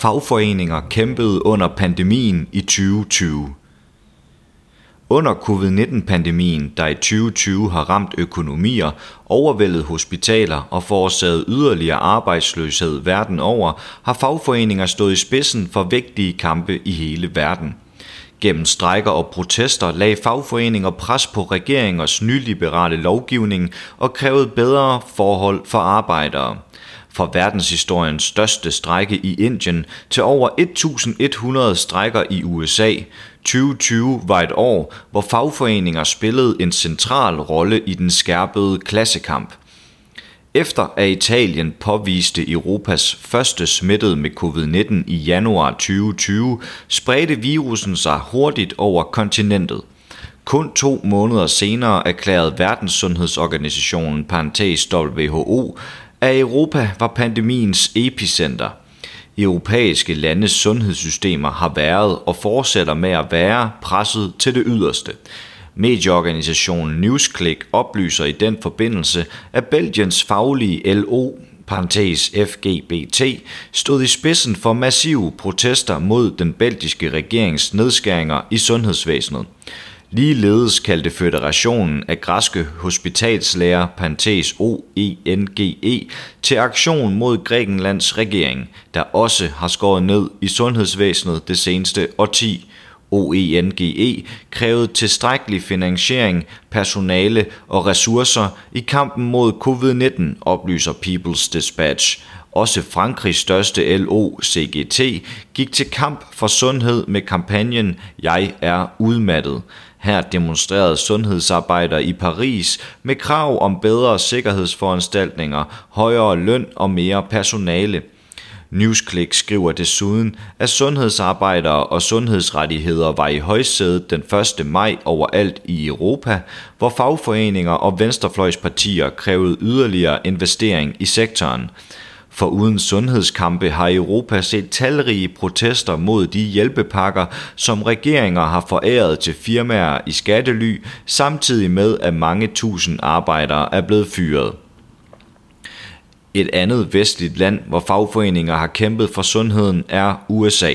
Fagforeninger kæmpede under pandemien i 2020. Under covid-19-pandemien, der i 2020 har ramt økonomier, overvældet hospitaler og forårsaget yderligere arbejdsløshed verden over, har fagforeninger stået i spidsen for vigtige kampe i hele verden. Gennem strejker og protester lagde fagforeninger pres på regeringers nyliberale lovgivning og krævede bedre forhold for arbejdere fra verdenshistoriens største strejke i Indien til over 1100 strejker i USA. 2020 var et år, hvor fagforeninger spillede en central rolle i den skærpede klassekamp. Efter at Italien påviste Europas første smittede med covid-19 i januar 2020, spredte virusen sig hurtigt over kontinentet. Kun to måneder senere erklærede Verdenssundhedsorganisationen parentes WHO, at Europa var pandemiens epicenter. Europæiske landes sundhedssystemer har været og fortsætter med at være presset til det yderste. Medieorganisationen Newsclick oplyser i den forbindelse, at Belgiens faglige LO parentes FGBT, stod i spidsen for massive protester mod den belgiske regerings nedskæringer i sundhedsvæsenet. Ligeledes kaldte Føderationen af Græske Hospitalslæger Pantes OENGE til aktion mod Grækenlands regering, der også har skåret ned i sundhedsvæsenet det seneste årti. OENGE krævede tilstrækkelig finansiering, personale og ressourcer i kampen mod covid-19, oplyser People's Dispatch. Også Frankrigs største LO, CGT, gik til kamp for sundhed med kampagnen Jeg er udmattet. Her demonstrerede sundhedsarbejdere i Paris med krav om bedre sikkerhedsforanstaltninger, højere løn og mere personale. Newsclick skriver desuden, at sundhedsarbejdere og sundhedsrettigheder var i højsædet den 1. maj overalt i Europa, hvor fagforeninger og venstrefløjspartier krævede yderligere investering i sektoren. For uden sundhedskampe har Europa set talrige protester mod de hjælpepakker, som regeringer har foræret til firmaer i skattely, samtidig med at mange tusind arbejdere er blevet fyret. Et andet vestligt land, hvor fagforeninger har kæmpet for sundheden, er USA.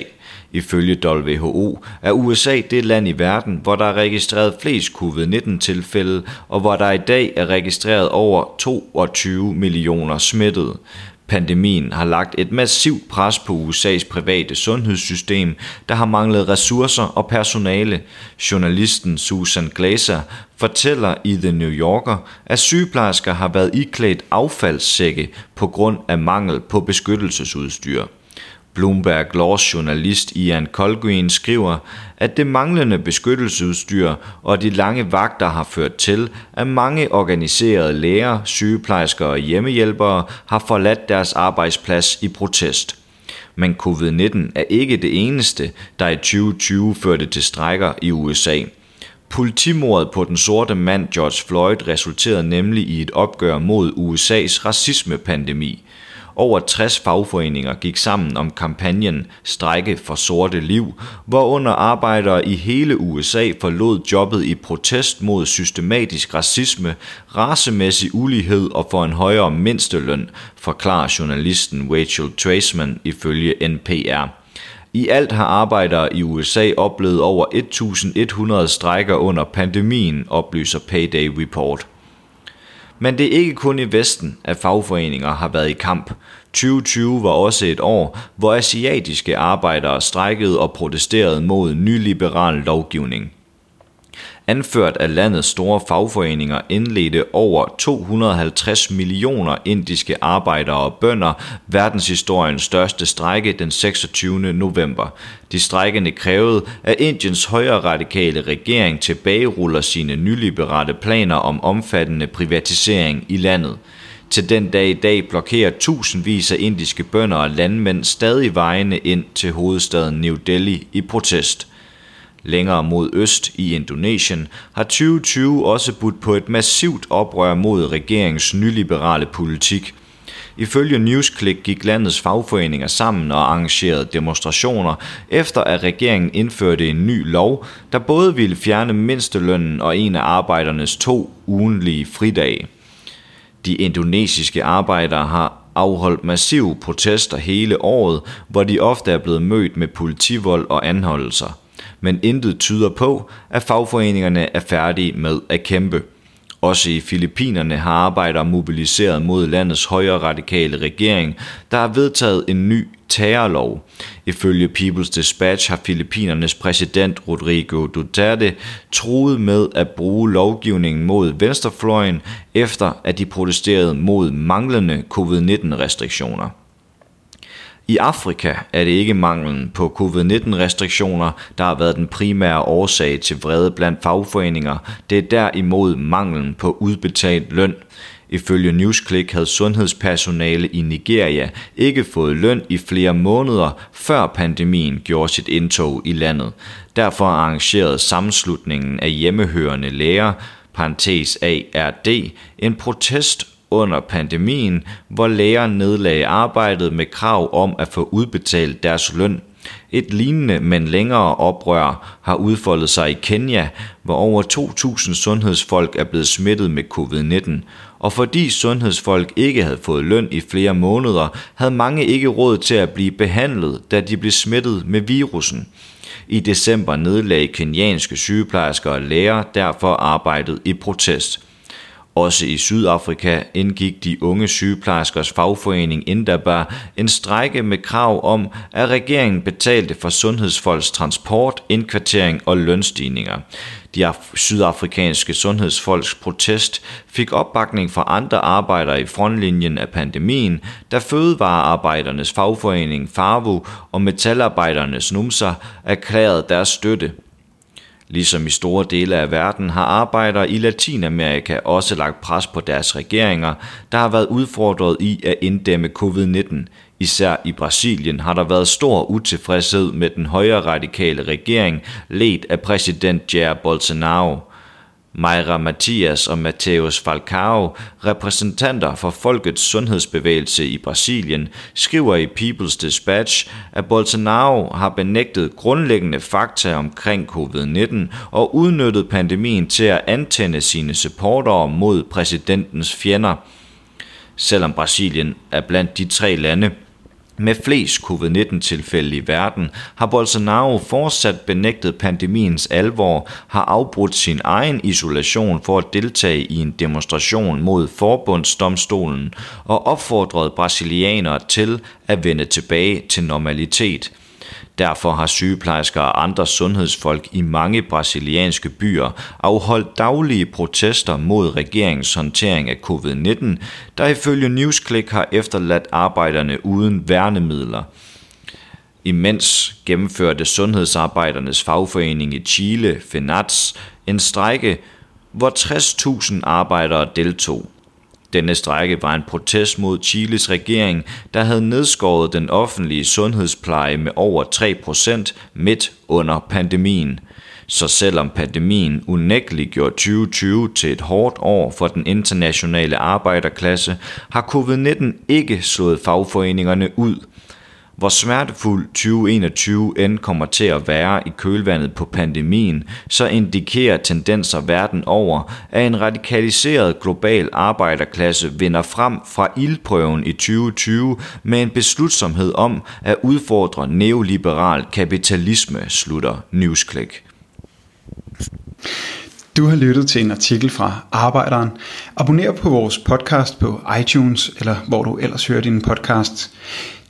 Ifølge WHO er USA det land i verden, hvor der er registreret flest covid-19-tilfælde, og hvor der i dag er registreret over 22 millioner smittede. Pandemien har lagt et massivt pres på USA's private sundhedssystem, der har manglet ressourcer og personale. Journalisten Susan Glaser fortæller i The New Yorker, at sygeplejersker har været iklædt affaldssække på grund af mangel på beskyttelsesudstyr. Bloomberg Laws journalist Ian Colgreen skriver, at det manglende beskyttelsesudstyr og de lange vagter har ført til, at mange organiserede læger, sygeplejersker og hjemmehjælpere har forladt deres arbejdsplads i protest. Men covid-19 er ikke det eneste, der i 2020 førte til strækker i USA. Politimordet på den sorte mand George Floyd resulterede nemlig i et opgør mod USA's racismepandemi. Over 60 fagforeninger gik sammen om kampagnen Strække for sorte liv, hvorunder arbejdere i hele USA forlod jobbet i protest mod systematisk racisme, racemæssig ulighed og for en højere mindsteløn, forklarer journalisten Rachel Traceman ifølge NPR. I alt har arbejdere i USA oplevet over 1.100 strækker under pandemien, oplyser Payday Report. Men det er ikke kun i Vesten, at fagforeninger har været i kamp. 2020 var også et år, hvor asiatiske arbejdere strækkede og protesterede mod nyliberal lovgivning. Anført af landets store fagforeninger indledte over 250 millioner indiske arbejdere og bønder verdenshistoriens største strække den 26. november. De strækkende krævede, at Indiens højre radikale regering tilbageruller sine nyliberale planer om omfattende privatisering i landet. Til den dag i dag blokerer tusindvis af indiske bønder og landmænd stadig vejene ind til hovedstaden New Delhi i protest – Længere mod øst i Indonesien har 2020 også budt på et massivt oprør mod regeringens nyliberale politik. Ifølge Newsclick gik landets fagforeninger sammen og arrangerede demonstrationer, efter at regeringen indførte en ny lov, der både ville fjerne mindstelønnen og en af arbejdernes to ugenlige fridage. De indonesiske arbejdere har afholdt massive protester hele året, hvor de ofte er blevet mødt med politivold og anholdelser. Men intet tyder på, at fagforeningerne er færdige med at kæmpe. Også i Filippinerne har arbejdere mobiliseret mod landets højre radikale regering, der har vedtaget en ny terrorlov. Ifølge People's Dispatch har Filippinernes præsident Rodrigo Duterte truet med at bruge lovgivningen mod venstrefløjen, efter at de protesterede mod manglende covid-19-restriktioner. I Afrika er det ikke manglen på covid-19-restriktioner, der har været den primære årsag til vrede blandt fagforeninger. Det er derimod manglen på udbetalt løn. Ifølge Newsclick havde sundhedspersonale i Nigeria ikke fået løn i flere måneder, før pandemien gjorde sit indtog i landet. Derfor arrangerede sammenslutningen af hjemmehørende læger, parentes ARD, en protest under pandemien, hvor læger nedlagde arbejdet med krav om at få udbetalt deres løn. Et lignende, men længere oprør har udfoldet sig i Kenya, hvor over 2.000 sundhedsfolk er blevet smittet med covid-19. Og fordi sundhedsfolk ikke havde fået løn i flere måneder, havde mange ikke råd til at blive behandlet, da de blev smittet med virusen. I december nedlagde kenyanske sygeplejersker og læger derfor arbejdet i protest. Også i Sydafrika indgik de unge sygeplejerskers fagforening Indaba en strække med krav om, at regeringen betalte for sundhedsfolks transport, indkvartering og lønstigninger. De sydafrikanske sundhedsfolks protest fik opbakning fra andre arbejdere i frontlinjen af pandemien, da fødevarearbejdernes fagforening Farvo og metalarbejdernes NUMSA erklærede deres støtte – Ligesom i store dele af verden har arbejdere i Latinamerika også lagt pres på deres regeringer, der har været udfordret i at inddæmme covid-19. Især i Brasilien har der været stor utilfredshed med den højre radikale regering, ledt af præsident Jair Bolsonaro. Mayra Matias og Mateus Falcao, repræsentanter for Folkets Sundhedsbevægelse i Brasilien, skriver i People's Dispatch, at Bolsonaro har benægtet grundlæggende fakta omkring covid-19 og udnyttet pandemien til at antænde sine supportere mod præsidentens fjender. Selvom Brasilien er blandt de tre lande, med flest covid-19-tilfælde i verden har Bolsonaro fortsat benægtet pandemiens alvor, har afbrudt sin egen isolation for at deltage i en demonstration mod forbundsdomstolen og opfordret brasilianere til at vende tilbage til normalitet – Derfor har sygeplejersker og andre sundhedsfolk i mange brasilianske byer afholdt daglige protester mod regeringens håndtering af covid-19, der ifølge Newsclick har efterladt arbejderne uden værnemidler. Imens gennemførte sundhedsarbejdernes fagforening i Chile, FENATS, en strække, hvor 60.000 arbejdere deltog. Denne strække var en protest mod Chiles regering, der havde nedskåret den offentlige sundhedspleje med over 3% midt under pandemien. Så selvom pandemien unægteligt gjorde 2020 til et hårdt år for den internationale arbejderklasse, har covid-19 ikke slået fagforeningerne ud – hvor smertefuld 2021 end kommer til at være i kølvandet på pandemien, så indikerer tendenser verden over, at en radikaliseret global arbejderklasse vinder frem fra ildprøven i 2020 med en beslutsomhed om at udfordre neoliberal kapitalisme, slutter Newsclick. Du har lyttet til en artikel fra Arbejderen. Abonner på vores podcast på iTunes, eller hvor du ellers hører din podcast.